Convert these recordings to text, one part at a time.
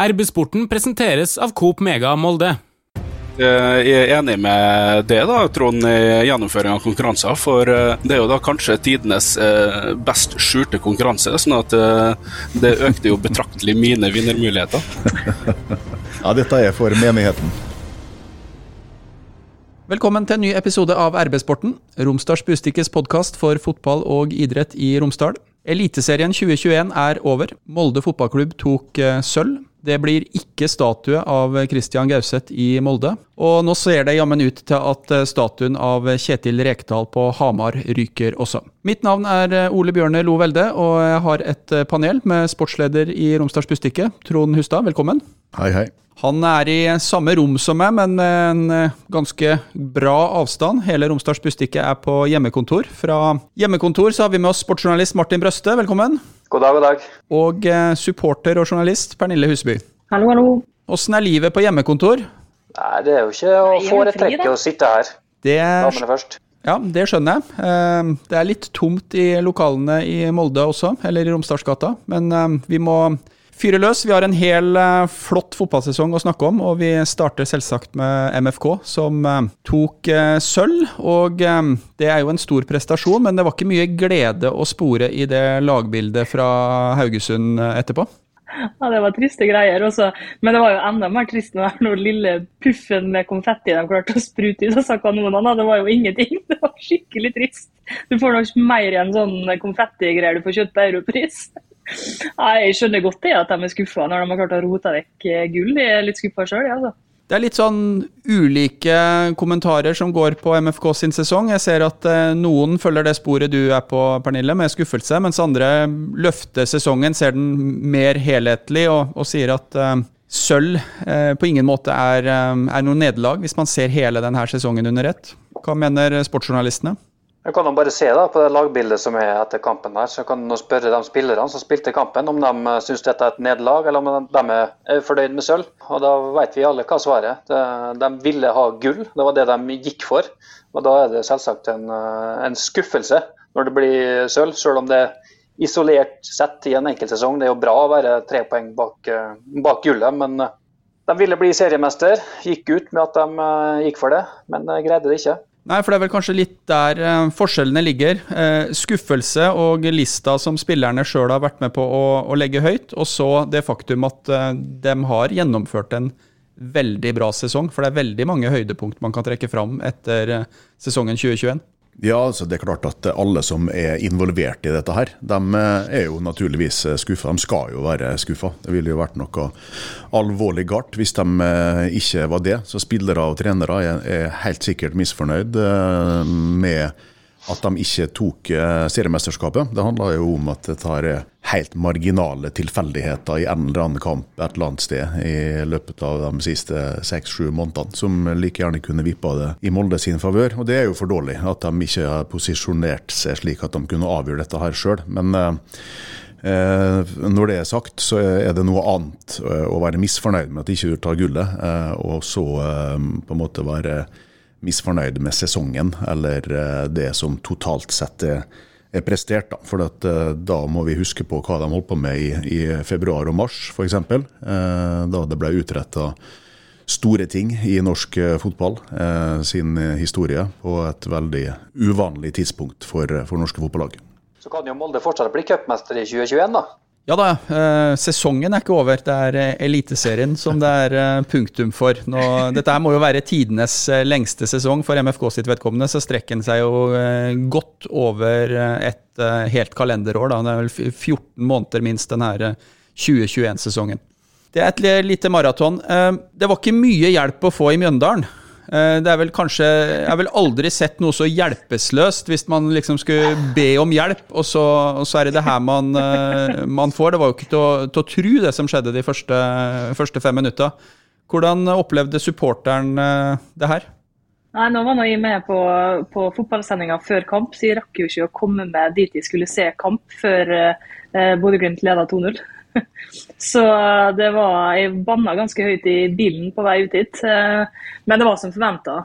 RB-sporten presenteres av Coop Mega Molde. Jeg er enig med det, da, Trond, i gjennomføring av konkurranser. For eh, det er jo da kanskje tidenes eh, best skjulte konkurranse, sånn at eh, det økte jo betraktelig mine vinnermuligheter. ja, dette er for menigheten. Velkommen til en ny episode av RB-sporten, Romsdals Bustikkes podkast for fotball og idrett i Romsdal. Eliteserien 2021 er over. Molde fotballklubb tok sølv. Det blir ikke statue av Christian Gauseth i Molde. Og nå ser det jammen ut til at statuen av Kjetil Rekdal på Hamar ryker også. Mitt navn er Ole Bjørne Lo Velde, og jeg har et panel med sportsleder i Romsdals Bustikke, Trond Hustad. Velkommen. Hei, hei. Han er i samme rom som meg, men med en ganske bra avstand. Hele Romsdals Bustikke er på hjemmekontor. Fra hjemmekontor så har vi med oss sportsjournalist Martin Brøste. Velkommen. God dag, god dag. Og eh, supporter og journalist Pernille Huseby. Hallo, hallo. Åssen er livet på hjemmekontor? Nei, Det er jo ikke å foretrekke å sitte her. Det Damene først. Ja, det skjønner jeg. Eh, det er litt tomt i lokalene i Molde også, eller i Romsdalsgata. Men eh, vi må fyre løs. Vi har en hel uh, flott fotballsesong å snakke om, og vi starter selvsagt med MFK, som uh, tok uh, sølv. Og det er jo en stor prestasjon, men det var ikke mye glede å spore i det lagbildet fra Haugesund etterpå. Ja, det var triste greier også. Men det var jo enda mer trist når den lille puffen med konfetti de klarte å sprute ut. av kanonene. Det var jo ingenting. Det var skikkelig trist. Du får nok mer enn sånn konfettigreier du får kjøpt på europris. Jeg skjønner godt det at de er skuffa når de har klart å rote vekk eh, gull. De er litt skuffa sjøl, altså. Det er litt sånn ulike kommentarer som går på MFK sin sesong. Jeg ser at eh, noen følger det sporet du er på, Pernille, med skuffelse, mens andre løfter sesongen, ser den mer helhetlig og, og sier at uh, sølv uh, på ingen måte er, uh, er noe nederlag, hvis man ser hele denne sesongen under ett. Hva mener sportsjournalistene? Jeg kan bare se da, på det lagbildet som er etter kampen. her, så kan du spørre de spillerne som spilte kampen, om de eh, syns dette er et nederlag, eller om de er fornøyd med sølv. Og Da vet vi alle hva svaret er. De ville ha gull, det var det de gikk for. Og Da er det selvsagt en, eh, en skuffelse når det blir sølv, selv om det er isolert sett i en enkeltsesong. Det er jo bra å være tre poeng bak, eh, bak gullet, men de ville bli seriemester. Gikk ut med at de gikk for det, men greide det ikke. Nei, for det er vel kanskje litt der eh, forskjellene ligger. Eh, skuffelse og lista som spillerne sjøl har vært med på å, å, legge høyt, og så det faktum at eh, de har gjennomført en veldig bra sesong. For det er veldig mange høydepunkt man kan trekke fram etter sesongen 2021. Ja, altså det er klart at alle som er involvert i dette her, de eh, er jo naturligvis eh, skuffa. De skal jo være skuffa. Det ville jo vært noe alvorlig galt hvis de eh, ikke var det. Så spillere og trenere er helt sikkert misfornøyd med at de ikke tok eh, seriemesterskapet. Det handla jo om at det tar eh, helt marginale tilfeldigheter i en eller annen kamp et eller annet sted i løpet av de siste seks-sju månedene, som like gjerne kunne vippa det i Molde sin favør. Og det er jo for dårlig at de ikke har posisjonert seg slik at de kunne avgjøre dette her sjøl. Men eh, når det er sagt, så er det noe annet å være misfornøyd med at de ikke tar gullet, og så på en måte være misfornøyd med sesongen eller eh, det som totalt sett er, er prestert. Da. For at, eh, da må vi huske på hva de holdt på med i, i februar og mars, f.eks. Eh, da det ble utretta store ting i norsk fotball sin historie på et veldig uvanlig tidspunkt for, for norske fotballag. Så kan jo Molde fortsatt bli cupmester i 2021, da? Ja da, eh, sesongen er ikke over. Det er eh, Eliteserien som det er eh, punktum for. Nå, dette må jo være tidenes lengste sesong for MFK sitt vedkommende, så strekker den seg jo godt over et helt kalenderår. Da. Det er vel 14 måneder minst den her 2021-sesongen. Det er et lite maraton. Det var ikke mye hjelp å få i Mjøndalen. Eh, det er vel kanskje Jeg har vel aldri sett noe så hjelpeløst hvis man liksom skulle be om hjelp, og så, og så er det det her man, eh, man, får. Det var jo ikke til å, tro, det som skjedde de første, første fem minutta. Hvordan opplevde supporteren eh, det her? Nei, Nå var jeg med på, på fotballsendinga før kamp, så jeg rakk jo ikke å komme med dit jeg skulle se kamp før eh, Bodø-Glimt leda 2-0. Så det var Jeg banna ganske høyt i bilen på vei ut hit. Eh, men det var som forventa.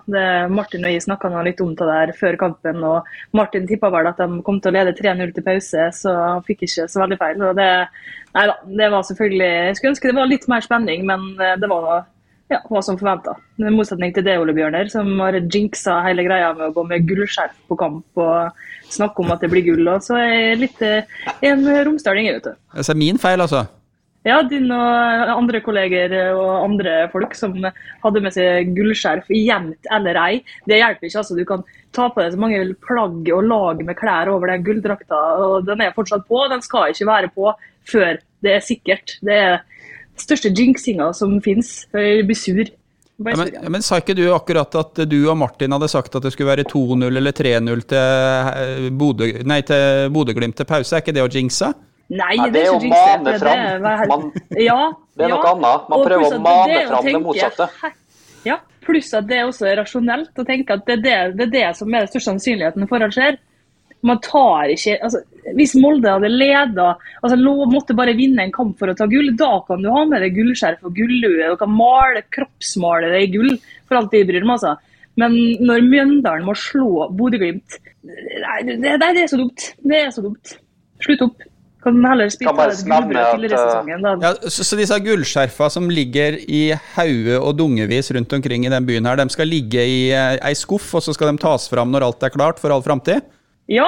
Martin og jeg snakka litt om det der før kampen, og Martin tippa vel at de kom til å lede 3-0 til pause, så han fikk ikke så veldig feil. Og det, nei da, det var selvfølgelig Jeg skulle ønske det var litt mer spenning, men eh, det var ja, var som forventa. I motsetning til det, Ole Bjørner, som har jinxa hele greia med å gå med gullskjerf på kamp og snakke om at det blir gull. Og så er jeg litt eh, en romsdaling, vet du. Altså min feil, altså? Ja, din og andre kolleger og andre folk som hadde med seg gullskjerf, gjemt eller ei. Det hjelper ikke. altså Du kan ta på deg så mange plagg og lag med klær over den gulldrakta, og den er fortsatt på. Den skal ikke være på før det er sikkert. Det er største jinxinga som finnes. Jeg blir sur. Ja, men, men, Sa ikke du akkurat at du og Martin hadde sagt at det skulle være 2-0 eller 3-0 til Bodø-Glimt til pause? Er ikke det å jinxe? Nei, det, er, jo å mane fram. Man, ja, det er noe annet. Man prøver å mane fram det motsatte. Ja, pluss at det er også rasjonelt å tenke at det er det, det, er det som er den største sannsynligheten for at skjer. Man tar ikke, altså, Hvis Molde hadde leda, altså, måtte bare vinne en kamp for å ta gull, da kan du ha med deg gullskjerf og gullue Du kan male, kroppsmale det i gull, for alt de bryr meg. Altså. Men når Mjøndalen må slå Bodø-Glimt Nei, det, det, det, er så dumt. Det er så dumt. Slutt opp. Kan heller spille tidligere i sesongen. Ja, så, så, disse gullskjerfa som ligger i hauge og dungevis rundt omkring i den byen her, de skal ligge i eh, ei skuff, og så skal de tas fram når alt er klart for all framtid? Ja,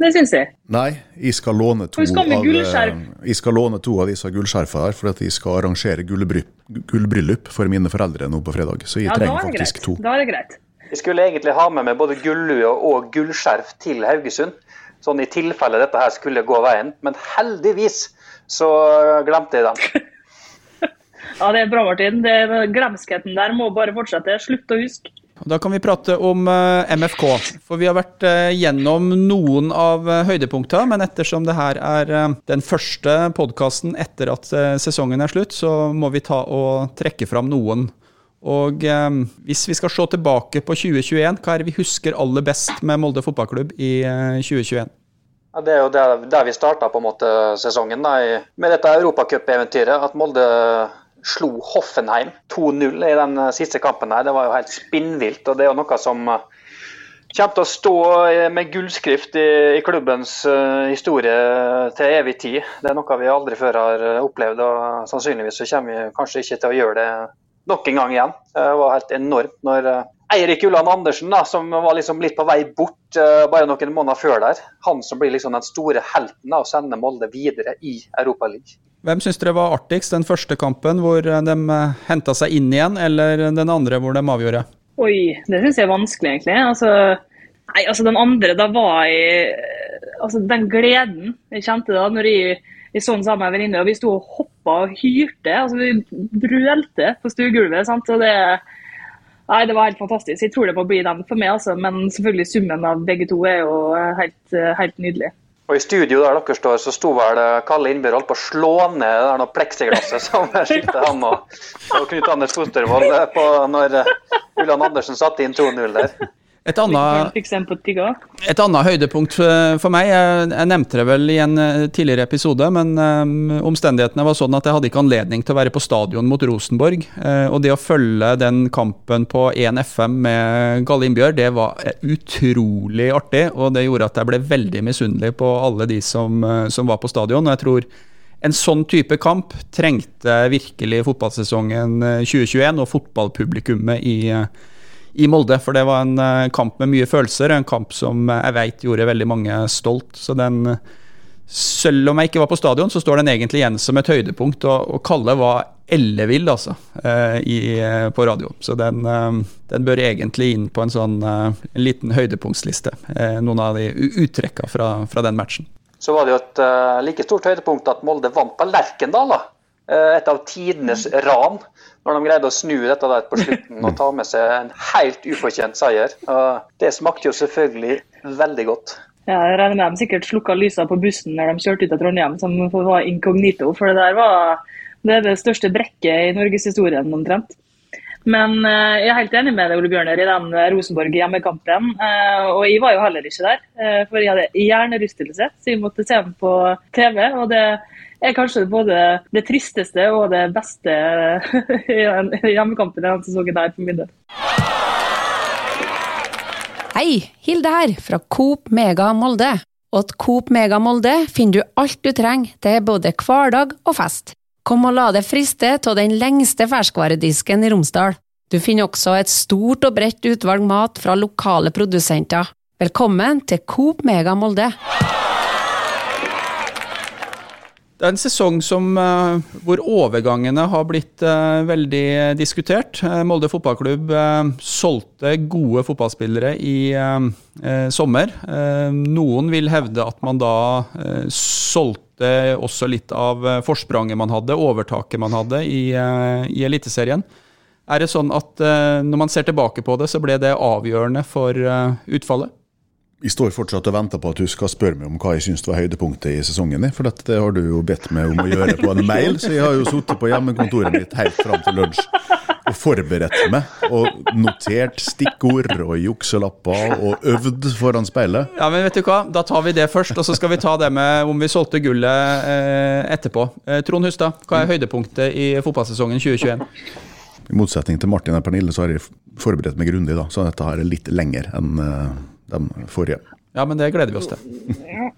det syns jeg. Nei, jeg skal låne to, av, eh, jeg skal låne to av disse gullskjerfene her, for at jeg skal arrangere gullbryllup for mine foreldre nå på fredag. Så jeg ja, trenger faktisk greit. to. Da er det greit. Jeg skulle egentlig ha med meg både gullue og gullskjerf til Haugesund, sånn i tilfelle dette her skulle gå veien. Men heldigvis så glemte jeg den. ja, det er bra, Martin. Det, glemskheten der må bare fortsette. Slutt å huske. Da kan vi prate om eh, MFK. For vi har vært eh, gjennom noen av høydepunkta, høydepunktene, men ettersom det her er den første podkasten etter at sesongen er slutt, så må vi ta og trekke fram noen. Og hvis vi skal se tilbake på 2021, hva er det vi husker aller best med Molde fotballklubb i 2021? Ja, det er jo der, der vi starta sesongen, da, med dette europacupeventyret. At Molde slo Hoffenheim 2-0 i den eh, siste kampen. her. Det var jo helt spinnvilt. og Det er jo noe som eh, kommer til å stå med gullskrift i, klubbens historie til evig tid. Det er noe vi aldri før har opplevd, og sannsynligvis så kommer vi kanskje ikke til å gjøre det nok en gang igjen. Det var helt enormt når Eirik Ulland Andersen, da, som var liksom litt på vei bort bare noen måneder før der, han som blir liksom den store helten og sender sende Molde videre i Europaligaen. Hvem syns dere var artigst? Den første kampen hvor de eh, henta seg inn igjen, eller den andre hvor de avgjorde? Oi, det syns jeg er vanskelig, egentlig. Altså, nei, altså den andre, da var jeg Altså den gleden jeg kjente da når jeg, jeg så den sammen med en venninne, og vi sto og hoppa og hyrte. altså Vi brølte på stuegulvet. sant, og det Nei, Det var helt fantastisk. Jeg tror det må bli den for meg, altså. Men selvfølgelig summen av begge to er jo helt, helt nydelig. Og I studio der dere står, så sto vel Kalle Innbjørg holdt på å slå ned det der noe pleksiglasset som skilte han og, og Knut Anders Fostervold på når Ulland Andersen satte inn 2-0 der. Et annet, et annet, høydepunkt for meg, jeg, jeg, nevnte det vel i en eh, tidligere episode, men um, omstendighetene var sånn at jeg hadde ikke anledning til å være på stadion mot Rosenborg. Uh, og det å følge den kampen på 1 FM med Galle Innbjørg, det var utrolig artig. Og det gjorde at jeg ble veldig misunnelig på alle de som, som var på stadion. Og jeg tror en sånn type kamp trengte virkelig fotballsesongen 2021 og fotballpublikummet i uh, i Molde. For det var en eh, kamp med mye følelser, en kamp som jeg veit gjorde veldig mange stolt. Så den selv om jeg ikke var på stadion, så står den egentlig igjen som et høydepunkt. Og, og Kalle var ellevill, altså, eh, i, eh, på radio. Så den, den, bør egentlig inn på en sånn en liten høydepunktsliste. Noen av de uttrekka fra, fra, den matchen. Så var det jo et like stort høydepunkt at Molde vant på Lerkendal. da. Et av tidenes ran når de greide å snu dette der på slutten og ta med seg en helt ufortjent seier. Det smakte jo selvfølgelig veldig godt. Ja, jeg regner med de sikkert slukka lysene på bussen når de kjørte ut av Trondheim, som var inkognito. For det der var det, er det største brekket i norgeshistorien omtrent. Men uh, jeg er helt enig med deg, Ole Bjørner, i den Rosenborg-hjemmekampen. Uh, og jeg var jo heller ikke der, for jeg hadde hjernerystelse, så jeg måtte se den på TV. og det er kanskje både det tristeste og det beste hjemmekampen i denne sesongen her, for min del. Hei, Hilde her, fra Coop Mega Molde. Og at Coop Mega Molde finner du alt du trenger til både hverdag og fest. Kom og la deg friste av den lengste ferskvaredisken i Romsdal. Du finner også et stort og bredt utvalg mat fra lokale produsenter. Velkommen til Coop Mega Molde. Det er en sesong som, uh, hvor overgangene har blitt uh, veldig diskutert. Uh, Molde fotballklubb solgte gode fotballspillere i sommer. noen vil hevde at man da solgte også litt av forspranget man hadde, overtaket man hadde i, i Eliteserien. Er det sånn at når man ser tilbake på det, så ble det avgjørende for utfallet? Vi står fortsatt og venter på at du skal spørre meg om hva jeg syns var høydepunktet i sesongen. For det har du jo bedt meg om å gjøre på en mail, så jeg har jo sittet på hjemmekontoret mitt helt fram til lunsj og forberedt meg. Og notert stikkord og jukselapper og øvd foran speilet. Ja, men vet du hva, da tar vi det først, og så skal vi ta det med om vi solgte gullet eh, etterpå. Eh, Trond Hustad, hva er høydepunktet i fotballsesongen 2021? I motsetning til Martin og Pernille, så har jeg forberedt meg grundig, da, så dette her er litt lenger enn eh, den forrige. Ja, men det gleder vi oss til. ja.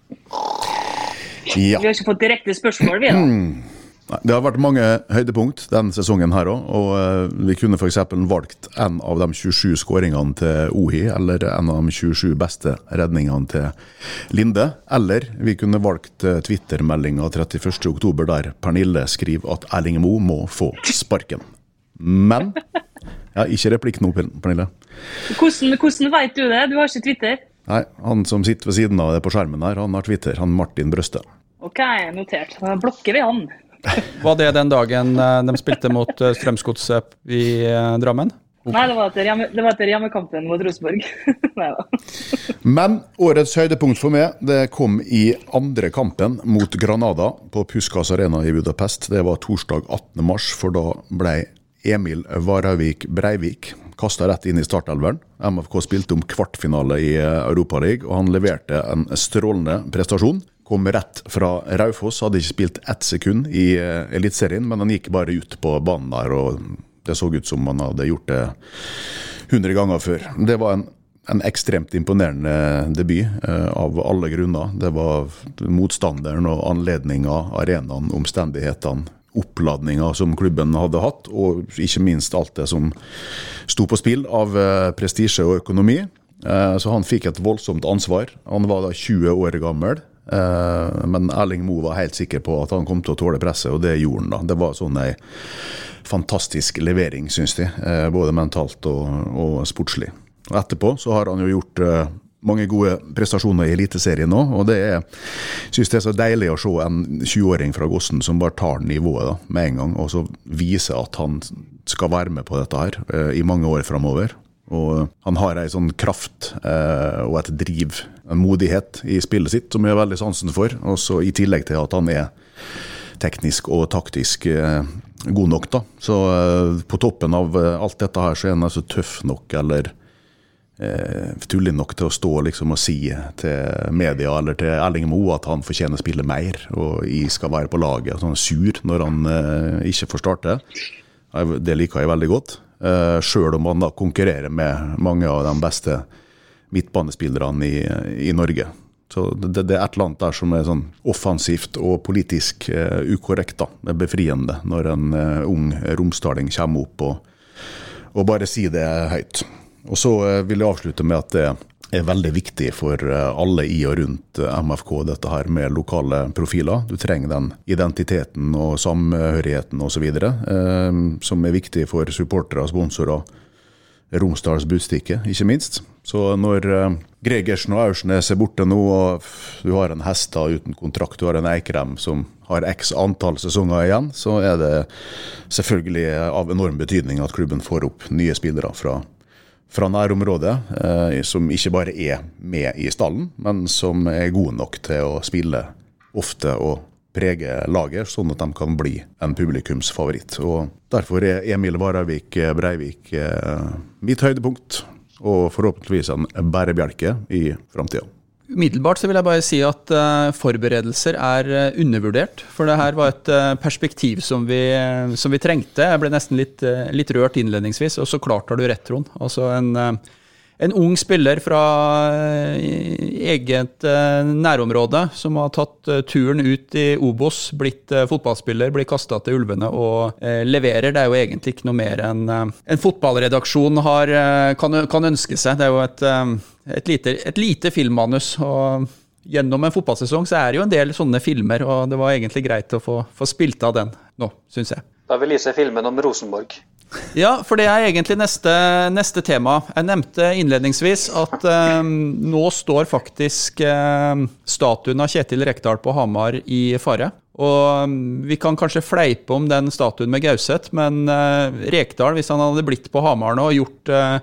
Vi har ikke fått direkte spørsmål, vi da. Det har vært mange høydepunkt denne sesongen her òg. Og uh, vi kunne f.eks. valgt en av de 27 skåringene til Ohi, eller en av de 27 beste redningene til Linde. Eller vi kunne valgt uh, Twitter-meldinga 31.10 der Pernille skriver at Erling Moe må få sparken. Men ja, Ikke replikk nå, Pernille. Hvordan, hvordan vet du det? Du har ikke Twitter? Nei, Han som sitter ved siden av det på skjermen her, han har Twitter. Han Martin Brøste. Ok, notert. Da blokker vi han. Var det den dagen eh, de spilte mot eh, Strømsgodset i Drammen? Drammen? Nei, det var etter, hjemme, det var etter hjemmekampen mot Rosenborg. Men årets høydepunkt for meg det kom i andre kampen mot Granada på Puskas Arena i Budapest. Det var torsdag 18.3, for da ble Emil Varavik Breivik kasta rett inn i startelveren. MFK spilte om kvartfinale i eh, Europaligaen, og han leverte en strålende prestasjon. Kom rett fra Raufoss, hadde ikke spilt ett sekund i uh, Eliteserien, men han gikk bare ut på banen der, og det så ut som han hadde gjort det 100 ganger før. Det var en en ekstremt imponerende debut, uh, av alle grunner. Det var motstanderen og anledninga, arenaen, omstendighetene oppladninga som klubben hadde hatt, og ikke minst alt det som sto på spill av eh, prestisje og økonomi. Eh, så han fikk et voldsomt ansvar. Han var da 20 år gammel. Eh, men Erling Moe var helt sikker på at han kom til å tåle presset, og det gjorde han. da. Det var sånn ei fantastisk levering, syns de. Både mentalt og, og sportslig. Og etterpå så har han jo gjort mange gode prestasjoner i Eliteserien nå. Og det er, synes det er så deilig å se en 20-åring fra Gossen som bare tar nivået da, med en gang, og så viser at han skal være med på dette her eh, i mange år framover. Og han har ei sånn kraft eh, og et driv, en modighet i spillet sitt, som jeg har veldig sansen for. Og så I tillegg til at han er teknisk og taktisk eh, god nok. da. Så eh, på toppen av eh, alt dette her, så er han altså tøff nok, eller eh, tullig nok til å stå liksom, og si til media eller til Erling Moe at han fortjener å spille mer, og jeg skal være på laget. Sånn sur når han eh, ikke får starte. Det liker jeg veldig godt. Eh, Sjøl om han da konkurrerer med mange av de beste midtbanespillerne i, i Norge. Så det, det, er et eller annet der som er sånn offensivt og politisk eh, ukorrekt. da. Det er befriende når en eh, ung romsdaling kommer opp og, og bare sier det høyt. Og så eh, vil jeg avslutte med at det er veldig viktig for eh, alle i og rundt eh, MFK, dette her med lokale profiler. Du trenger den identiteten og samhørigheten osv. Som er viktig for supportere, sponsorer, Romsdals Budstikke, ikke minst. Så når Gregersen og Aursnes er borte nå, og du har en Hestad uten kontrakt, du har en Eikrem som har x antall sesonger igjen, så er det selvfølgelig av enorm betydning at klubben får opp nye spillere fra fra nærområdet, eh, som ikke bare er med i stallen, men som er gode nok til å spille ofte og prege laget, sånn at de kan bli en publikumsfavoritt. Og Derfor er Emil Varavik Breivik eh, mitt høydepunkt, og forhåpentligvis en bærebjelke i framtida. Umiddelbart så vil jeg bare si at uh, forberedelser er uh, undervurdert. For det her var et uh, perspektiv som vi, som vi, trengte. Jeg ble nesten litt, litt, rørt innledningsvis, og så klart har du rett, Trond. Altså en, en ung spiller fra eget nærområde som har tatt turen ut i Obos, blitt fotballspiller, blir kasta til Ulvene og leverer. Det er jo egentlig ikke noe mer enn en fotballredaksjon har, kan, kan, ønske seg. Det er jo et et lite, et lite filmmanus. og Gjennom en fotballsesong så er det jo en del sånne filmer, og det var egentlig greit å få, få spilt av den nå, syns jeg. Da vil jeg se filmen om Rosenborg. Ja, for det er egentlig neste, neste tema. Jeg nevnte innledningsvis at eh, nå står faktisk eh, statuen av Kjetil Rekdal på Hamar i fare. Og um, vi kan kanskje fleipe om den statuen med Gauseth, men eh, Rekdal, hvis han hadde blitt på Hamar nå og gjort uh,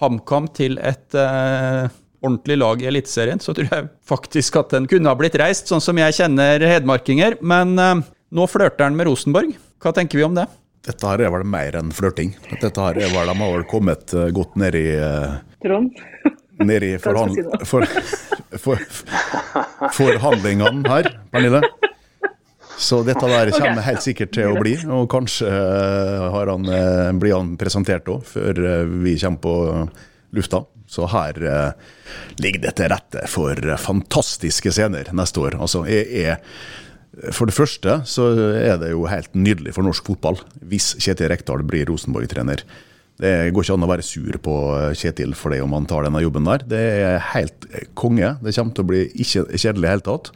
HamKam til et uh, ordentlig lag i Eliteserien, så tror jeg faktisk at den kunne ha blitt reist, sånn som jeg kjenner hedmarkinger. Men uh, nå flørter han med Rosenborg. Hva tenker vi om det? Dette her er vel mer enn flørting. Dette her er vel, De har vel kommet uh, godt ned i Trond? Ned i forhand, for, for, forhandlingene her, Pernille. Så dette der kommer okay. helt sikkert til å bli, og kanskje eh, han, eh, blir han presentert òg, før eh, vi kommer på lufta. Så her ligger det til rette for fantastiske scener neste år. Altså, jeg er for det første så er det jo helt nydelig for norsk fotball hvis Kjetil Rekdal blir Rosenborg-trener. Det går ikke an å være sur på Kjetil for det om han tar denne jobben der. Det er helt konge. Det kommer til å bli ikke kjedelig i det hele tatt.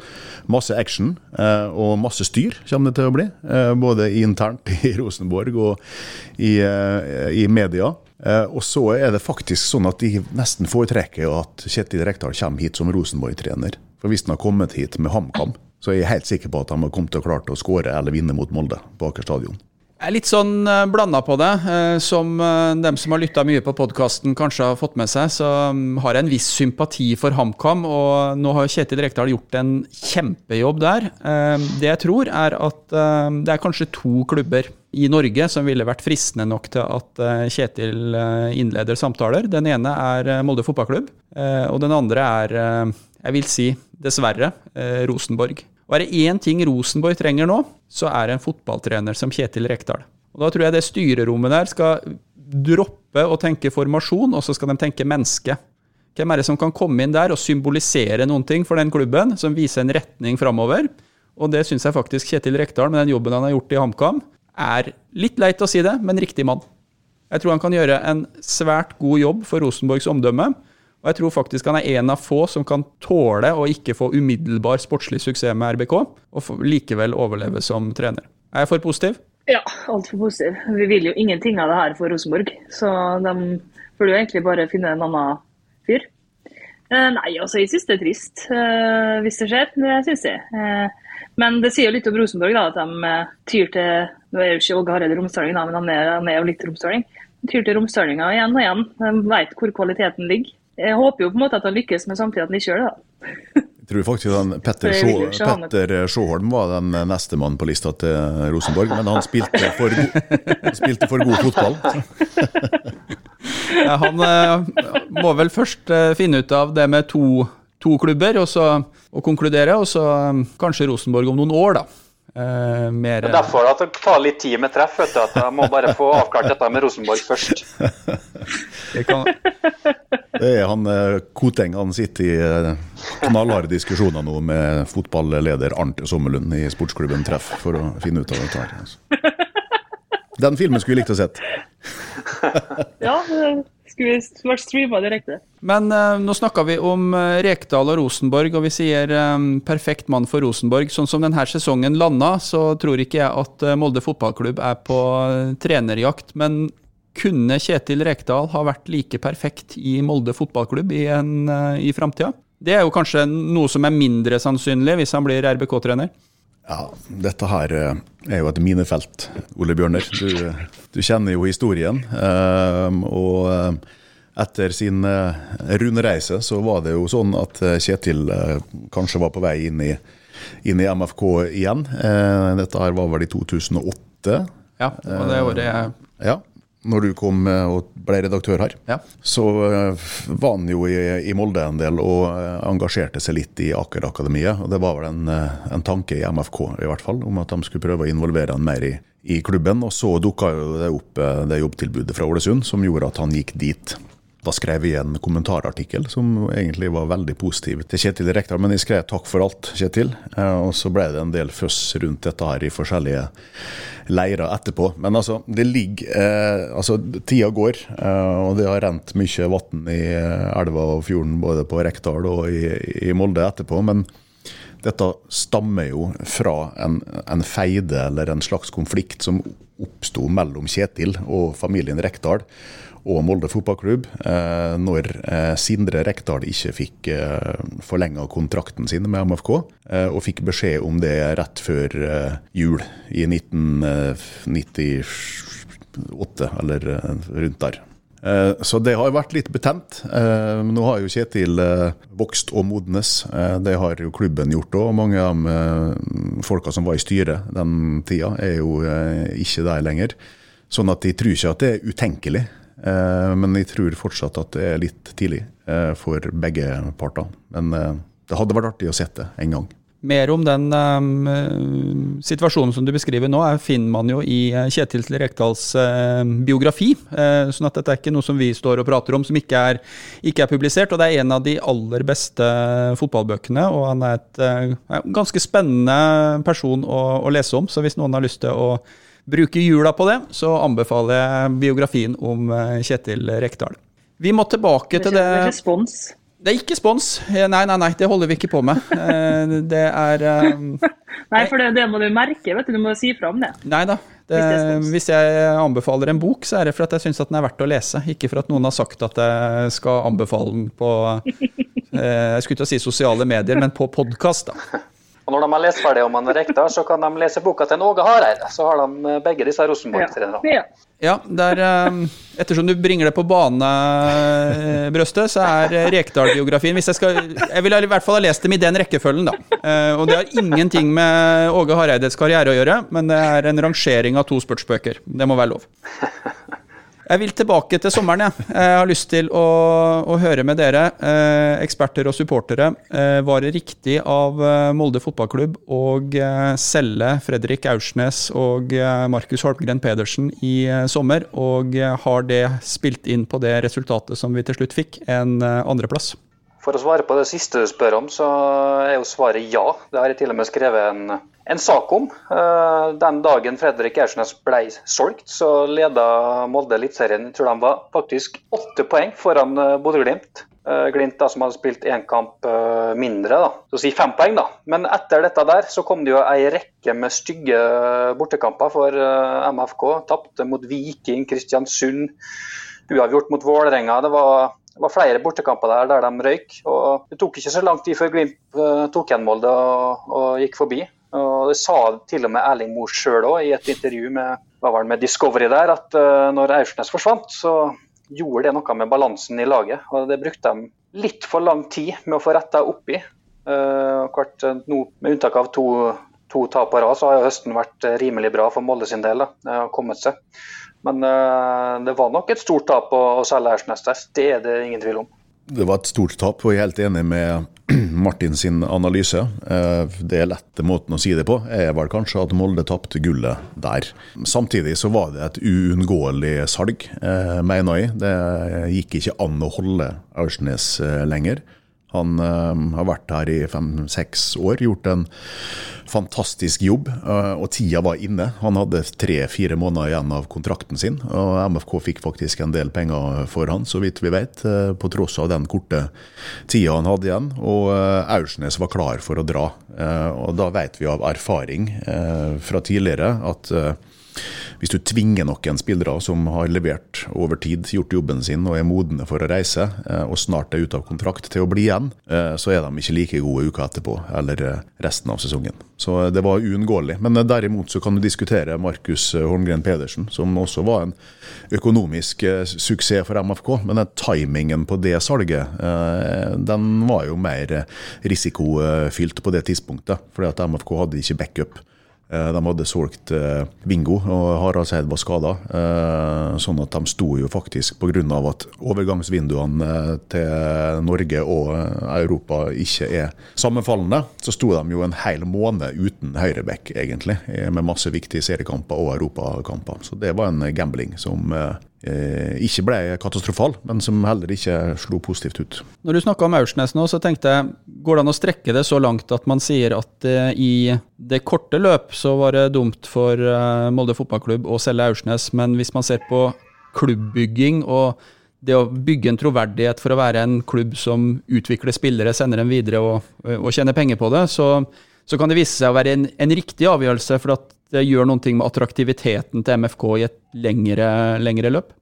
Masse action eh, og masse styr kommer det til å bli. Eh, både internt i Rosenborg og i, eh, i media. Og så er det faktisk sånn at de nesten foretrekker at Kjetil Rekdal kommer hit som Rosenborg-trener. For hvis han har kommet hit med HamKam, så jeg er helt sikker på at han har kommet til å klare å skåre eller vinne mot Molde på Aker stadion. Jeg er litt sånn eh, blanda på det. Eh, som uh, dem som har lytta mye på podkasten kanskje har fått med seg, så um, har jeg en viss sympati for HamKam. Og nå har Kjetil Rekdal gjort en kjempejobb der. det jeg tror, er at det er kanskje to klubber i Norge som ville vært fristende nok til at Kjetil innleder samtaler. Den ene er Molde fotballklubb, og den andre er, jeg vil si, dessverre, Rosenborg. Og er det én ting Rosenborg trenger nå, så er det en fotballtrener som Kjetil Rekdal. Og Da tror jeg det styrerommet der skal droppe å tenke formasjon, og så skal de tenke menneske. Hvem er det som kan komme inn der og symbolisere noen ting for den klubben, som viser en retning framover? Og det syns jeg faktisk Kjetil Rekdal, med den jobben han har gjort i HamKam, er litt leit å si det, men riktig mann. Jeg tror han kan gjøre en svært god jobb for Rosenborgs omdømme. Og jeg tror faktisk han er en av få som kan tåle å ikke få umiddelbar sportslig suksess med RBK, og likevel overleve som trener. Er jeg for positiv? Ja, altfor positiv. Vi vil jo ingenting av det her for Rosenborg, så de burde jo egentlig bare finne en annen fyr. Eh, nei, altså jeg synes det er trist eh, hvis det skjer. Det synes jeg. Eh, men det sier jo litt om Rosenborg, da, at de tyr til Nå er jo ikke Åge Hareide romsdaling, men han er, han er jo litt romsdaling. Tyr til romsdalinga igjen og igjen. De vet hvor kvaliteten ligger. Jeg håper jo på en måte at han lykkes, men samtidig at han ikke gjør det. da. Jeg tror faktisk at Petter, Sjå, Petter Sjåholm var den neste mannen på lista til Rosenborg, men han spilte for, go spilte for god fotball. ja, han eh, må vel først eh, finne ut av det med to, to klubber, og, så, og konkludere, og så eh, kanskje Rosenborg om noen år, da. Uh, mer, det er derfor at det tar litt tid med treff. vet du, at Jeg må bare få avklart dette med Rosenborg først. kan, det er han eh, Koteng han sitter i uh, knallharde diskusjoner nå med fotballeder Arnt Sommerlund i sportsklubben Treff for å finne ut av dette. her. Altså. Den filmen skulle vi likt å sett. ja, skulle vært streama direkte. Men uh, nå snakka vi om uh, Rekdal og Rosenborg, og vi sier um, perfekt mann for Rosenborg. Sånn som denne sesongen landa, så tror ikke jeg at uh, Molde fotballklubb er på trenerjakt. Men kunne Kjetil Rekdal ha vært like perfekt i Molde fotballklubb i, en, i framtida? Det er jo kanskje noe som er mindre sannsynlig hvis han blir RBK-trener. Ja, dette her er jo et minefelt, Ole Bjørner. Du, du kjenner jo historien. og etter sin runde rundreise så var det jo sånn at uh, Kjetil uh, kanskje var på vei inn i, inn i MFK igjen. dette her var vel i 2008. Ja, det var det året jeg Ja. Når du kom eh, og ble redaktør her, Ja. så eh, var han jo i, i Molde en del og eh, engasjerte seg litt i Aker-akademiet. Og det var vel en, en tanke i MFK i hvert fall, om at de skulle prøve å involvere han mer i, i klubben. Og så dukka jo det opp det jobbtilbudet fra Ålesund som gjorde at han gikk dit. Da skrev jeg en kommentarartikkel som egentlig var veldig positiv til Kjetil Rekdal. Men jeg skrev 'takk for alt', Kjetil. Eh, Og så ble det en del føss rundt dette her i forskjellige leirer etterpå. Men altså, det ligger eh, Altså, tida går, eh, og det har rent mye vann i eh, elva og fjorden både på Rekdal og i, i Molde etterpå. men dette stammer jo fra en, en feide eller en slags konflikt som oppsto mellom Kjetil og familien Rekdal og Molde fotballklubb eh, når eh, Sindre Rekdal ikke fikk eh, forlenga kontrakten sin med MFK, og fikk beskjed om det rett før jul i 1998, eller rundt der. Så det har vært litt betent. Nå har jo Kjetil vokst og modnes. Det har jo klubben gjort òg. Mange av de folka som var i styret den tida, er jo ikke der lenger. Sånn at de tror ikke at det er utenkelig. Eh, Men jeg tror fortsatt at det er litt tidlig eh, for begge parter. Men eh, det hadde vært artig å se det en gang. Mer om den um, situasjonen som du beskriver nå, er, finner man jo i Kjetil Rekdals uh, biografi. Uh, sånn at dette er ikke noe som vi står og prater om som ikke er, ikke er publisert. Og det er en av de aller beste fotballbøkene, og han er et uh, ganske spennende person å, å lese om. Så hvis noen har lyst til å bruke jula på det, så anbefaler jeg biografien om eh, Kjetil Rekdal. Vi må tilbake til det respons. Det er ikke spons. Eh, Nei, nei, nei, det holder vi ikke på med. Eh, Det er um, Nei, for det, det må du merke. vet Du Du må si fra om det. Nei da. Det, Hvis jeg anbefaler en bok, så er det for at jeg syns den er verdt å lese. Ikke for at noen har sagt at jeg skal anbefale den på Jeg skulle ikke si sosiale medier, men på podkast, da. Og når de har lest ferdig om han Rekdal, så kan de lese boka til en Åge Hareide. Så har de eh, begge disse Rosenborg-trenerne. Ja. Ja, der, eh, Ettersom du bringer det på bane, eh, så er Rekdal-biografien hvis Jeg skal, jeg vil i hvert fall ha lest dem i den rekkefølgen, da. Eh, Og det har ingenting med Åge Hareides karriere å gjøre, men det er en rangering av to spurtsbøker. Det må være lov. Jeg vil tilbake til sommeren. Jeg, jeg har lyst til å, å høre med dere, eh, eksperter og supportere. Eh, var det riktig av eh, Molde fotballklubb å eh, selge Fredrik Aursnes og eh, Markus Holmgren Pedersen i eh, sommer? Og har det spilt inn på det resultatet som vi til slutt fikk, en andreplass? For å svare på det siste du spør om, så er jo svaret ja. Det har jeg til og med skrevet en, en sak om. Eh, Den dagen Fredrik Aursnes ble solgt, så leda Molde Eliteserien. Jeg tror de var faktisk åtte poeng foran eh, Bodø-Glimt. Eh, Glimt da, som hadde spilt én kamp mindre, da. så å si fem poeng. da. Men etter dette der så kom det jo ei rekke med stygge bortekamper for MFK. Tapte mot Viking, Kristiansund, uavgjort mot Vålerenga. Det var var flere bortekamper der der de røyk. og Det tok ikke så lang tid før Glimt tok igjen Molde og, og gikk forbi. Og Det sa til og med Erling Moe sjøl i et intervju med, med Discovery der, at uh, når Aursnes forsvant, så gjorde det noe med balansen i laget. og Det brukte de litt for lang tid med å få retta opp i. Uh, klart, eh, nå, med unntak av to, to tap på rad, så har høsten vært eh, rimelig bra for Molde sin del. Da. Har kommet seg. Men uh, det var nok et stort tap å, å selge Aursnes der. Det er det ingen tvil om. Det var et stort tap, og jeg er helt enig med Martin sin analyse. Eh, Det lette måten å si det på er vel kanskje at Molde tapte gullet der. Samtidig så var det et uunngåelig salg, eh, mener jeg. Det gikk ikke an å holde Aursnes eh, lenger. Han uh, har vært her i fem-seks år, gjort en fantastisk jobb, uh, og tida var inne. Han hadde tre-fire måneder igjen av kontrakten sin, og MFK fikk faktisk en del penger for han, så vidt vi vet, uh, på tross av den korte tida han hadde igjen. Og eh, Aursnes var klar for å dra, og da vet vi av erfaring fra tidligere at hvis du tvinger noen spillere som har levert over tid, gjort jobben sin og er modne for å reise, eh, og snart er ute av kontrakt til å bli igjen, eh, så er de ikke like gode uka etterpå eller eh, resten av sesongen. Så det var uunngåelig. Men derimot så kan du diskutere Markus Holmgren Pedersen, som også var en økonomisk suksess for MFK. Men den timingen på det salget, den var jo mer risikofylt på det tidspunktet. Fordi at MFK hadde ikke backup De hadde solgt Vingo, Bingo, og Haraldseid var skada. Sånn at de sto jo faktisk pga. at overgangsvinduene eh, til Norge og eh, Europa ikke er sammenfallende, så sto de jo en hel måned uten høyreback, egentlig. eh, Med masse viktige seriekamper og europakamper. Så det var en gambling som eh, ikke ble katastrofal, men som heller ikke slo positivt ut. Når du snakka om Aursnes nå, så tenkte jeg, går det an å strekke det så langt at man sier at eh, i det korte løp så var det dumt for eh, Molde fotballklubb å selge Aursnes, men hvis man ser på klubbbygging og det å bygge en troverdighet for å være en klubb som utvikler spillere, sender dem videre og, og tjener penger på det, så, så kan det vise seg å være en, en riktig avgjørelse, for at det gjør ting med attraktiviteten til MFK i et lengre, lengre løp.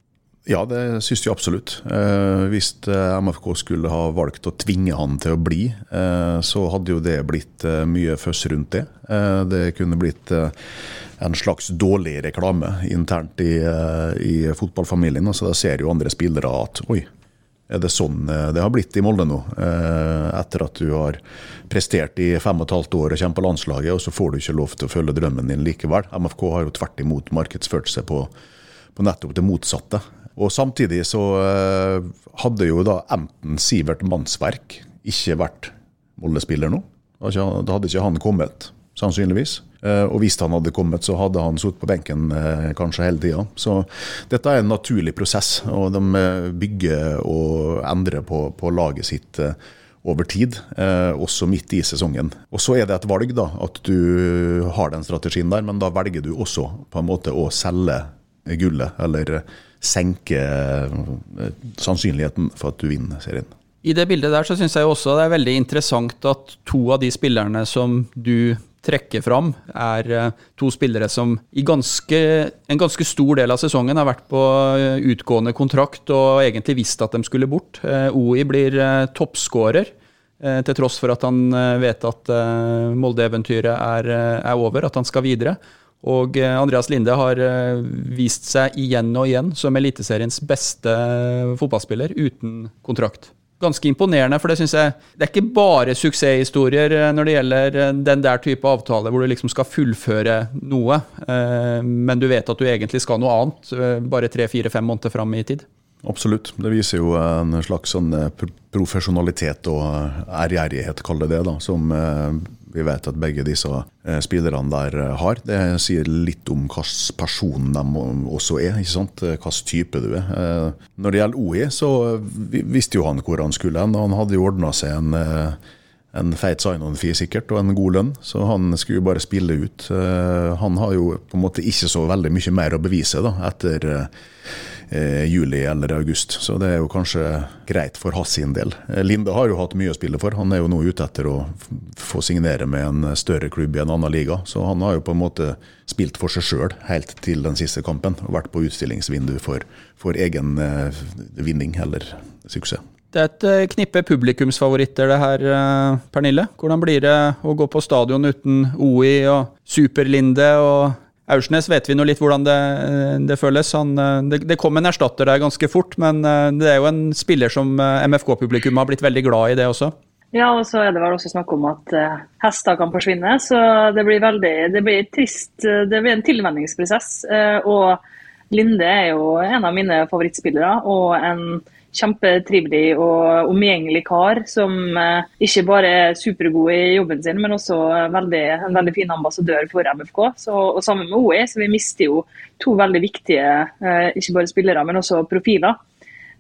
Ja, det syns jeg absolutt. Eh, hvis eh, MFK skulle ha valgt å tvinge han til å bli, eh, så hadde jo det blitt eh, mye føss rundt det. Eh, det kunne blitt eh, en slags dårlig reklame internt i, eh, i fotballfamilien. Altså, da ser jo andre spillere at oi, er det sånn eh, det har blitt i Molde nå? Eh, etter at du har prestert i fem og et halvt år og kommer på landslaget, og så får du ikke lov til å følge drømmen din likevel. MFK har jo tvert imot markedsført seg på, på nettopp det motsatte. Og samtidig så eh, hadde jo da enten Sivert Mannsverk ikke vært Molde-spiller nå. Da hadde ikke han kommet, sannsynligvis. Eh, Og hvis han hadde kommet, så hadde han sittet på benken eh, kanskje hele tida. Så dette er en naturlig prosess, og de eh, bygger og endrer på, på laget sitt over tid, også midt i sesongen. Og Så er det et valg da, at du har den strategien der, men da velger du også på en måte å selge gullet, eller senke sannsynligheten for at du vinner serien. I det bildet der så syns jeg også det er veldig interessant at to av de spillerne som du trekker fram, er eh, to spillere som i ganske, en ganske stor del av sesongen har vært på eh, utgående kontrakt og egentlig visst at de skulle bort. Eh, OI blir toppskårer, til tross for at han vet at Molde-eventyret er, er over, at han skal videre. Og Andreas Linde har vist seg igjen og igjen som Eliteseriens beste fotballspiller uten kontrakt. Ganske imponerende, for det synes jeg Det er ikke bare suksesshistorier eh, når det gjelder eh, den der type avtale hvor du liksom skal fullføre noe, eh, men du vet at du egentlig skal noe annet bare tre-fire-fem måneder fram i tid. Absolutt. Det viser jo en slags sånn profesjonalitet og ærgjerrighet, kall det det, da, som vi vet at begge disse eh, spillerne der eh, har. Det sier litt om hvilken person de også er, ikke sant? Eh, hvilken type du er. Når det gjelder OI, så visste jo han hvor han skulle hen. Han hadde jo ordna seg en en feit sign-on-fee sikkert, og en god lønn, så han skulle jo bare spille ut. Han har jo på en måte ikke så veldig mye mer å bevise da, etter juli eller august, så det er jo kanskje greit for hans sin del. Eh, Linde har jo hatt mye å spille for, han er jo nå ute etter å få signere med en større klubb i en annen liga, så han har jo på en måte spilt for seg sjøl helt til den siste kampen, og vært på utstillingsvindu for, for egen eh, vinning eller suksess. Det er et eh, knippe publikumsfavoritter det her, eh, Pernille. Hvordan blir det å gå på stadion uten OI og Super-Linde og Aursnes vet vi nå litt hvordan det, det føles. Han, eh, det, det kom en erstatter der ganske fort, men eh, det er jo en spiller som eh, MFK-publikum har blitt veldig glad i, det også. Ja, og så er det vel også snakk om at hester kan forsvinne, så det blir veldig det blir trist. Det blir en tilvenningsprosess. og Linde er jo en av mine favorittspillere, og en kjempetrivelig og omgjengelig kar som eh, ikke bare er supergod i jobben sin, men også veldig, en veldig fin ambassadør for MFK. Så, og sammen med OE, så vi mister jo to veldig viktige, eh, ikke bare spillere, men også profiler.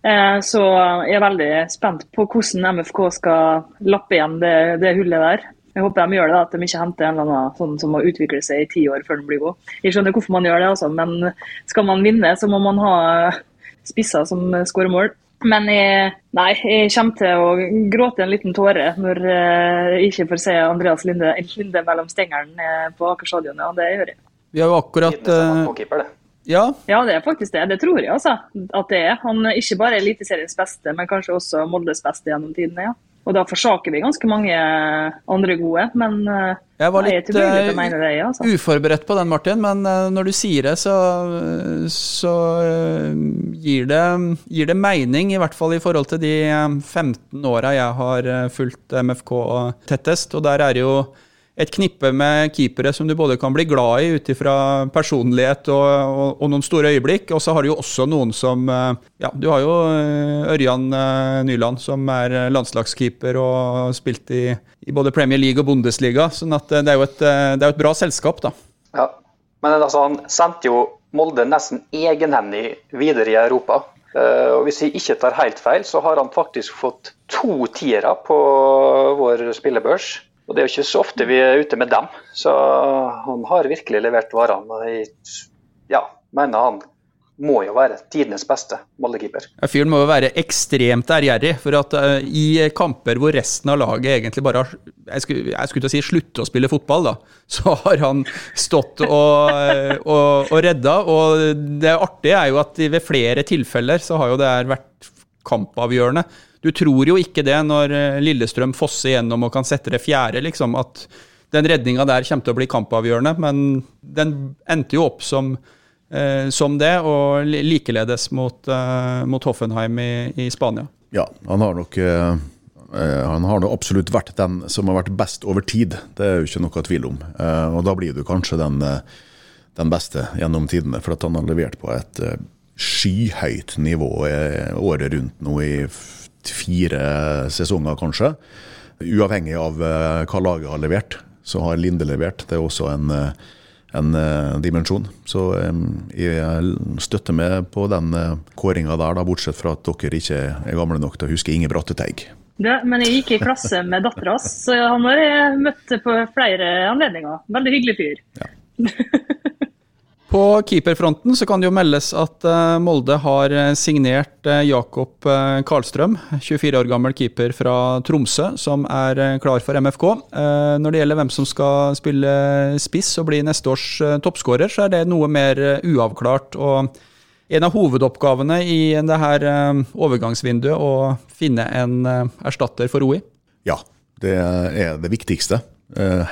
Eh, Så jeg er veldig spent på hvordan MFK skal lappe igjen det, det hullet der. Jeg håper de gjør det, at de ikke henter en eller annen sånn som må utvikle seg i ti år før den blir god. Jeg skjønner hvorfor man gjør det, altså, men skal man vinne, så må man ha spisser som skårer mål. Men jeg, nei, jeg kommer til å gråte en liten tåre når eh, jeg ikke får se Andreas Linde, Linde mellom stengene eh, på Aker stadion. og det gjør jeg. Vi har jo akkurat eh. Ja, Ja, det er faktisk det. Det tror jeg altså, at det er. Han er ikke bare Eliteseriens beste, men kanskje også Moldes beste gjennom tidene. ja. Og da forsaker vi ganske mange andre gode, men eh, jeg var litt jeg eh, det, altså. uforberedt på den, Martin, men eh, når du sier det, så, så eh, gir, det, gir det mening, i hvert fall i forhold til de eh, 15 åra jeg har eh, fulgt MFK tettest. Og der er det jo et knippe med keepere som du både kan bli glad i ut ifra personlighet og, og, og, noen store øyeblikk. Og så har du jo også noen som eh, Ja, du har jo eh, Ørjan eh, Nyland, som er landslagskeeper og har spilt i, i, både Premier League og Bundesliga. sånn at det er jo et, er et bra selskap, da. Ja, men altså, han sendte jo Molde nesten egenhendig videre i Europa. Og Hvis jeg ikke tar helt feil, så har han faktisk fått to tiere på vår spillebørs. Og Det er jo ikke så ofte vi er ute med dem, så han har virkelig levert varene. Jeg ja, mener han må jo være tidenes beste målekeeper. Fyren må jo være ekstremt ærgjerrig, for at uh, i kamper hvor resten av laget egentlig bare har jeg skulle, jeg skulle til å si slutte å spille fotball, da, så har han stått og, uh, og, og redda. Og det artige er jo at ved flere tilfeller så har jo det vært kampavgjørende. Du tror jo ikke det når eh, Lillestrøm fosser gjennom og kan sette det fjerde, liksom, at den redninga der kommer til å bli kampavgjørende. Men den endte jo opp som, eh, som det, og likeledes mot, eh, mot Hoffenheim i, i, Spania. Ja, han har nok eh, eh han har absolutt vært den som har vært best over tid, det er jo ikke noe tvil om. Eh, og da blir du kanskje den, den beste gjennom tidene, for at han har levert på et skyhøyt nivå året rundt nå i fire sesonger, kanskje. Uavhengig av uh, hva laget har levert, så har Linde levert. Det er også en, uh, en uh, dimensjon. Så jeg støtter meg på den kåringa der, da, bortsett fra at dere ikke er gamle nok til å huske Inge Bratteteig. Ja, men jeg gikk i klasse med dattera hans, så han har jeg møtt på flere anledninger. Veldig hyggelig fyr. Ja. På keeperfronten så kan det jo meldes at eh, Molde har eh, signert eh, Jakob Karlstrøm, 24 år gammel keeper fra Tromsø, som er klar for MFK. Når det gjelder hvem som skal spille spiss og bli neste års toppskårer, så er det noe mer uavklart. og en av hovedoppgavene i dette overgangsvinduet å finne en erstatter for OI? Ja, det er det viktigste.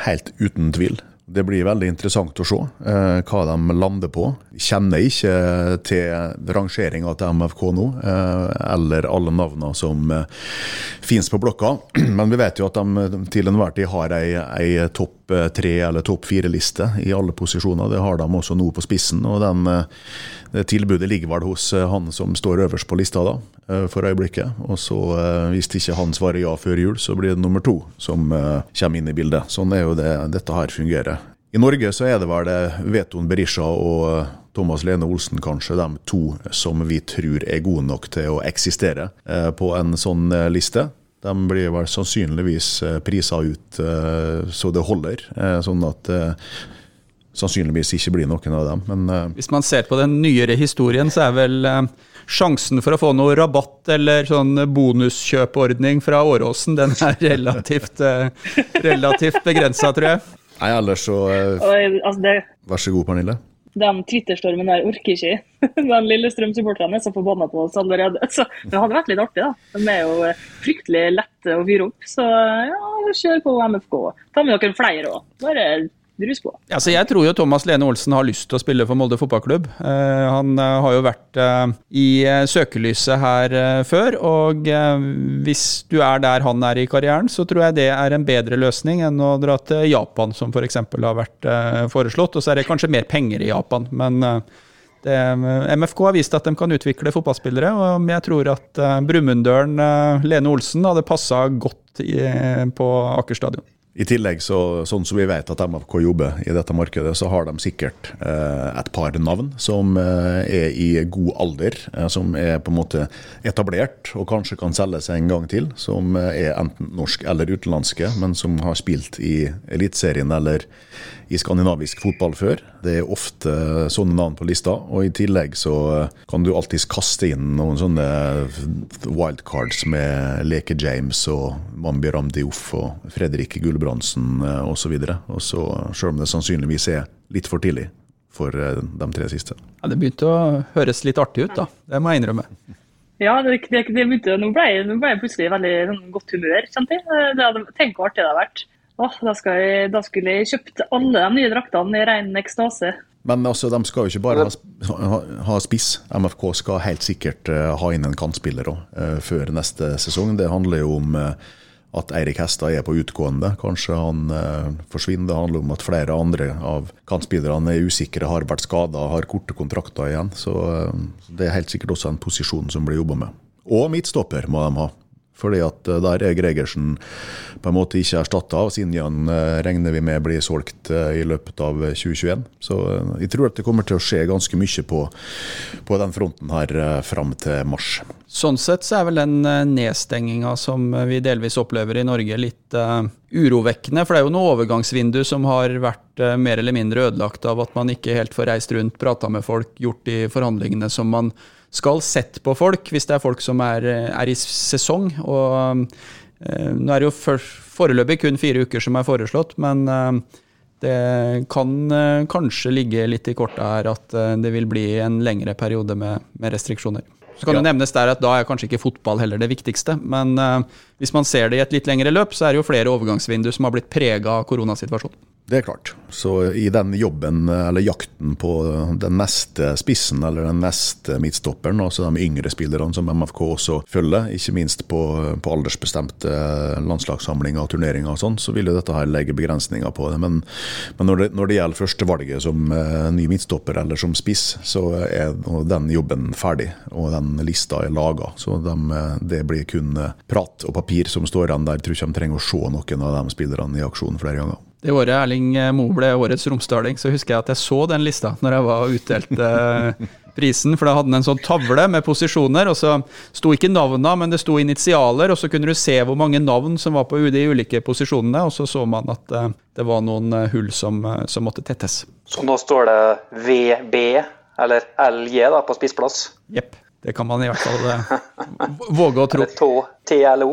Helt uten tvil. Det blir veldig interessant å se eh, hva de lander på. Kjenner ikke til rangeringa til MFK nå, eh, eller alle navnene som eh, finnes på blokka. Men vi vet jo at de til enhver tid har ei, ei topp eh, tre- eller topp fire-liste i alle posisjoner. Det har de også nå på spissen. og den, eh, det Tilbudet ligger vel hos eh, han som står øverst på lista da, for øyeblikket. Og så Hvis ikke han svarer ja før jul, så blir det nummer to som kommer inn i bildet. Sånn er jo det dette her fungerer. I Norge så er det vel Veton Berisha og eh, Thomas Lene Olsen kanskje de to som vi tror er gode nok til å eksistere eh, på en sånn eh, liste. De blir vel sannsynligvis prisa ut så det holder, sånn at sannsynligvis ikke blir noen av dem. Men, Hvis man ser på den nyere historien, så er vel sjansen for å få noe rabatt eller sånn bonuskjøpordning fra Åråsen, den er relativt, relativt begrensa, tror jeg. Nei, ellers så uh, altså det, Vær så god, Pernille. Den Twitter-stormen der orker ikke. Den Lillestrøm-supporterne er så forbanna på oss allerede. Så det hadde vært litt artig, da. De er jo eh, fryktelig lette å fyre opp. Så ja, kjør på MFK. Ta med dere flere òg. Bare Drus på. Altså, jeg tror jo Thomas Lene Olsen har lyst til å spille for Molde fotballklubb. Uh, han uh, har jo vært uh, i søkelyset her før, og hvis du er der han er i karrieren, så tror jeg det er en bedre løsning enn å dra til Japan, som f.eks. har vært foreslått. Og så er det kanskje mer penger i Japan, men det, MFK har vist at de kan utvikle fotballspillere, og jeg tror at Brumunddølen Lene Olsen hadde passa godt i, på Aker stadion. I tillegg, så, sånn som vi vet at MFK jobber i dette markedet, så har de sikkert eh, et par navn som eh, er i god alder, eh, som er på en måte etablert og kanskje kan selges en gang til. Som eh, er enten norsk eller utenlandske, men som har spilt i Eliteserien eller i skandinavisk fotball før. Det er ofte sånne navn på lista. Og i tillegg så kan du alltids kaste inn noen sånne wildcards med Leke James og Mambi Ramdiouf og Fredrik Gulbrandsen osv. Og så, selv om det sannsynligvis er litt for tidlig for eh, de tre siste. Ja, Det begynte å høres litt artig ut, da. Det må jeg innrømme. Ja, det, det, det begynte, nå, ble, nå ble jeg plutselig veldig sånn, godt humør. kjente jeg. Tenk hvor artig det har vært. Åh, da, jeg, da, skulle jeg kjøpt alle de nye draktene i ren ekstase. Men altså, de skal jo ikke bare ha, ha spiss. MFK skal helt sikkert uh, ha inn en kantspiller òg uh, før neste sesong. Det handler jo om uh, at Eirik Hestad er på utgående. Kanskje han eh, forsvinner. Det handler om at flere andre av kantspillerne er usikre, har vært skada, har korte kontrakter igjen. Så eh, det er helt sikkert også en posisjon som blir jobba med. Og midtstopper må de ha. Fordi at eh, der er Gregersen på en måte ikke erstatta. Sinjan eh, regner vi med blir solgt eh, i løpet av 2021. Så jeg tror at det kommer til å skje ganske mye på, på den fronten her fram til mars. Sånn sett så er vel den nedstenginga som vi delvis opplever i Norge litt uh, urovekkende. For det er jo noe overgangsvindu som har vært uh, mer eller mindre ødelagt av at man ikke helt får reist rundt, prata med folk, gjort de forhandlingene som man skal sett på folk hvis det er folk som er, er i sesong. Og eh, nå er det jo for, foreløpig kun fire uker som er foreslått, men eh, det kan eh, kanskje ligge litt i kortet her at eh, det vil bli en lengre periode med, med restriksjoner. Så kan ja. det nevnes der at Da er kanskje ikke fotball heller det viktigste, men eh, hvis man ser det i et litt lengre løp, så er det jo flere overgangsvinduer som har blitt prega av koronasituasjonen. Det er klart. Så i den jobben, eller jakten på den neste spissen, eller den neste midtstopperen, altså de yngre spillerne som MFK også følger, ikke minst på, på aldersbestemte landslagssamlinger og turneringer og sånn, så vil jo dette her legge begrensninger på det. Men, men når, det, når, det, gjelder førstevalget som uh, ny midtstopper eller som spiss, så er den jobben ferdig, og den lista er laga. Så de, det blir kun eh, prat og papir som står igjen der. Jeg tror ikke de trenger å se noen av de spillerne i aksjon flere ganger. Det året Erling Moe ble årets romsdaling, så husker jeg at jeg så den lista når jeg var utdelte eh, prisen. For da hadde den en sånn tavle med posisjoner, og så sto ikke navna, men det sto initialer. Og så kunne du se hvor mange navn som var på de ulike posisjonene, og så så man at eh, det var noen eh, hull som, som måtte tettes. Så nå står det VB, eller LJ, da, på spissplass? Jepp. Det kan man i hvert fall våge å tro. Eller TLO.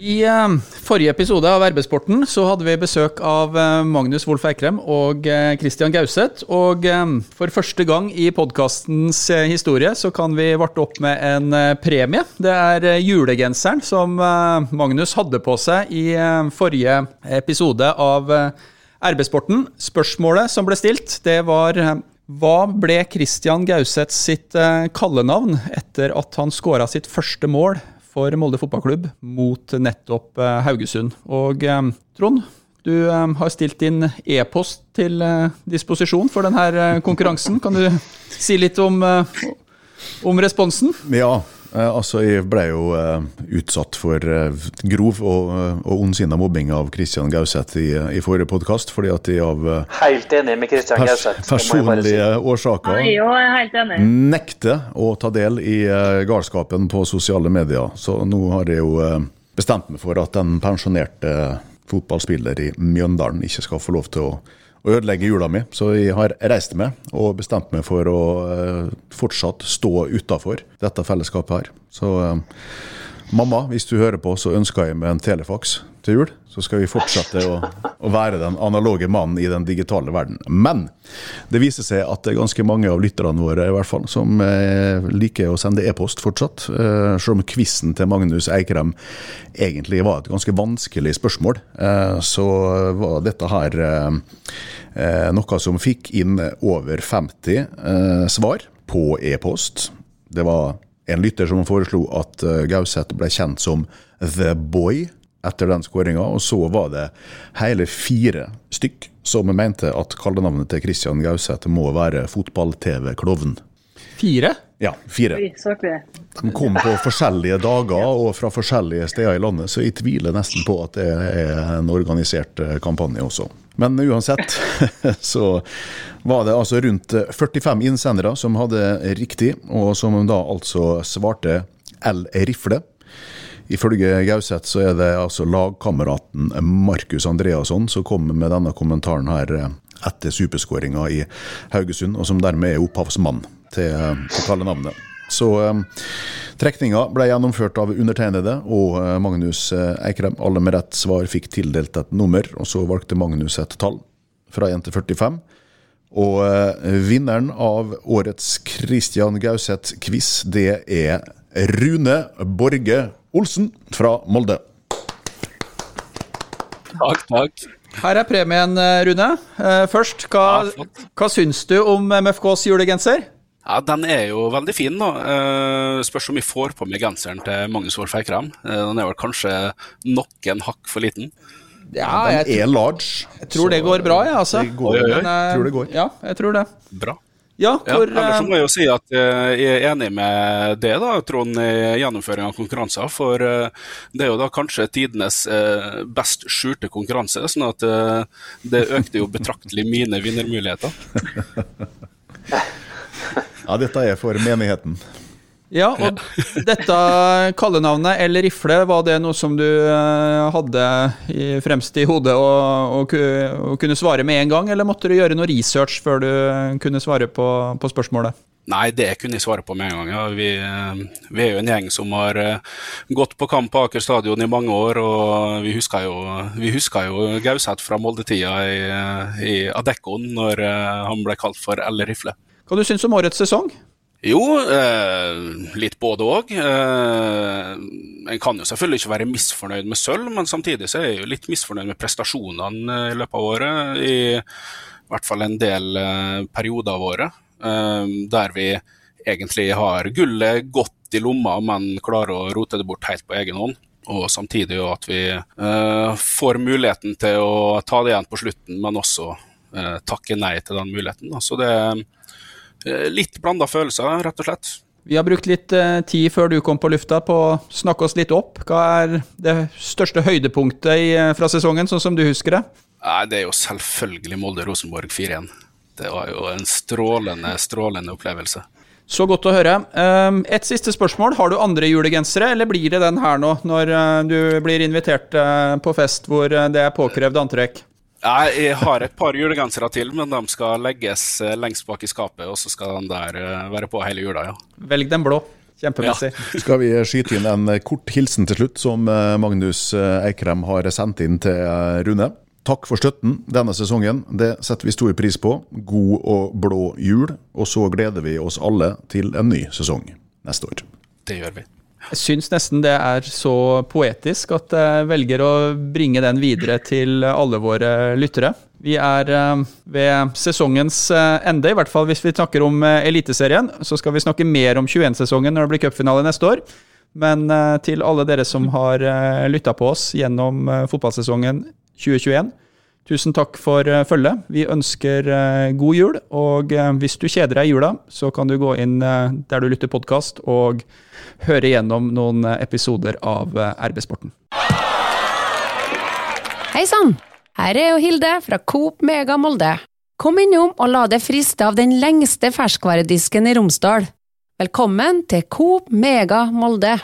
I uh, forrige episode av RB-sporten så hadde vi besøk av uh, Magnus Wolff Eikrem og uh, Christian Gauseth. Og for første gang i podkastens historie så kan vi varte opp med en premie. Det er julegenseren som Magnus hadde på seg i forrige episode av RB-sporten. Spørsmålet som ble stilt, det var hva ble Christian Gauseth sitt kallenavn etter at han skåra sitt første mål for Molde fotballklubb mot nettopp eh, Haugesund. Og eh, Trond, du eh, har stilt din e-post til disposisjon for denne konkurransen. Kan du si litt om, om responsen? Ja, altså, Jeg ble jo uh, utsatt for uh, grov og, uh, og ondsinna mobbing av Kristian Gauseth i, i forrige podkast. Fordi at jeg av Helt enig med Kristian pers Gauseth. personlige si. årsaker ja, nekter å ta del i galskapen på sosiale medier. Så nå har jeg jo bestemt meg for at den pensjonerte fotballspiller i Mjøndalen ikke skal få lov til å å ødelegge jula mi. Så jeg har reist meg og bestemt meg for å uh, fortsatt stå utafor dette fellesskapet her. Så uh, mamma, hvis du hører på, så ønsker jeg meg en telefax til jul. Så skal vi fortsette å, å, være den analoge mannen i den digitale verden. Men det viser seg at det er ganske mange av lytterne våre i hvert fall, som eh, liker å sende e-post fortsatt. Eh, selv om quizen til Magnus Eikrem egentlig var et ganske vanskelig spørsmål, eh, så var dette her eh, eh, noe som fikk inn over 50 eh, svar på e-post. Det var en lytter som foreslo at Gauseth ble kjent som The Boy etter den skåringa. Og så var det hele fire stykk som mente at kallenavnet til Christian Gauseth må være fotball-TV-klovn. Fire? Ja, fire. De kom på forskjellige dager og fra forskjellige steder i landet, så jeg tviler nesten på at det er en organisert eh, kampanje også. Men uansett så var det altså rundt 45 innsendere som hadde riktig, og som da altså svarte L rifle. Ifølge Gauseth så er det altså lagkameraten Markus Andreasson som kommer med denne kommentaren her eh, etter superskåringa i Haugesund, og som dermed er opphavsmann til, eh, til kallenavnet. Så um, trekninga ble gjennomført av undertegnede og Magnus Eikrem. Alle med rett svar fikk tildelt et nummer, og så valgte Magnus et tall fra 1 til 45. Og vinneren av årets Christian Gauseth-quiz, det er Rune Borge Olsen fra Molde. Takk, takk. Her er premien, eh, Rune. Eh, Først, hva, Ja, hva syns du om MFKs julegenser? Ja, Den er jo veldig fin, da. Eh, spørs om vi får på meg genseren til Magnus Wolff Eikrem. Eh, den er vel kanskje noen hakk for liten. Ja, Den er large. jeg tror det går bra, jeg, altså. Det går, eh, tror det går. Ja, jeg tror det. Bra. Ja, Ja, ellers eh, må jeg jo si at eh, jeg er enig med det, da, Trond, i gjennomføring av konkurranser. For eh, det er jo da kanskje tidenes best skjulte konkurranse, sånn at det økte jo betraktelig mine vinnermuligheter. Ja, dette er for menigheten. Ja, og dette kallenavnet eller rifle, var det noe som du eh, hadde i, fremst i hodet og, og, og kunne svare med en gang, eller måtte du gjøre noe research før du kunne svare på, på spørsmålet? Nei, det kunne jeg svare på med en gang. Ja. Vi, eh, vi er jo en gjeng som har eh, gått på kamp på Aker stadion i mange år, og vi husker jo, vi husker jo Gauseth fra Molde-tida i, i Adeccoen når han ble kalt for L. Rifle. Hva du syns om årets sesong? Jo, eh, litt både òg. Eh, kan jo selvfølgelig ikke være misfornøyd med sølv, men samtidig så er jeg jo litt misfornøyd med prestasjonene i løpet av året. I hvert fall en del eh, perioder av året. Eh, der vi egentlig har gullet godt i lomma, men klarer å rote det bort helt på egen hånd. Og samtidig at vi eh, får muligheten til å ta det igjen på slutten, men også eh, takke nei til den muligheten. Så det er Eh, Litt blanda følelser, rett og slett. Vi har brukt litt eh, tid før du kom på lufta på å snakke oss litt opp. Hva er det største høydepunktet eh, fra sesongen, sånn som du husker det? Nei, Det er jo selvfølgelig Molde-Rosenborg 4-1. Det var jo en strålende, strålende opplevelse. Så godt å høre. Um, et siste spørsmål. Har du andre julegensere, eller blir det den her nå, når eh, du blir invitert eh, på fest hvor eh, det er påkrevd antrekk? Nei, Jeg har et par julegensere til, men de skal legges eh, lengst bak i skapet. Og så skal den der eh, være på hele jula, ja. Velg den blå. Kjempemessig. Skal vi skyte inn en kort hilsen til slutt, som eh, Magnus eh, Eikrem har sendt inn til eh, Rune? Takk for støtten denne sesongen, det setter vi stor pris på. God og blå jul, og så gleder vi oss alle til en ny sesong neste år. Det gjør vi. Jeg syns nesten det er så poetisk at jeg velger å bringe den videre til alle våre lyttere. Vi er eh, ved sesongens eh, ende, i hvert fall hvis vi snakker om eh, Eliteserien. Så skal vi snakke mer om 21-sesongen når det blir cupfinale neste år. Men til alle dere som har lytta på oss gjennom fotballsesongen 2021, tusen takk for eh, følget. Vi ønsker eh, god jul, og eh, hvis du kjeder deg i jula, så kan du gå inn der du lytter podkast og høre gjennom noen episoder av RB-sporten. Hei sann! Her er jo Hilde fra Coop Mega Molde. Kom innom og la deg friste av den lengste ferskvaredisken i Romsdal. Velkommen til Coop Mega Molde.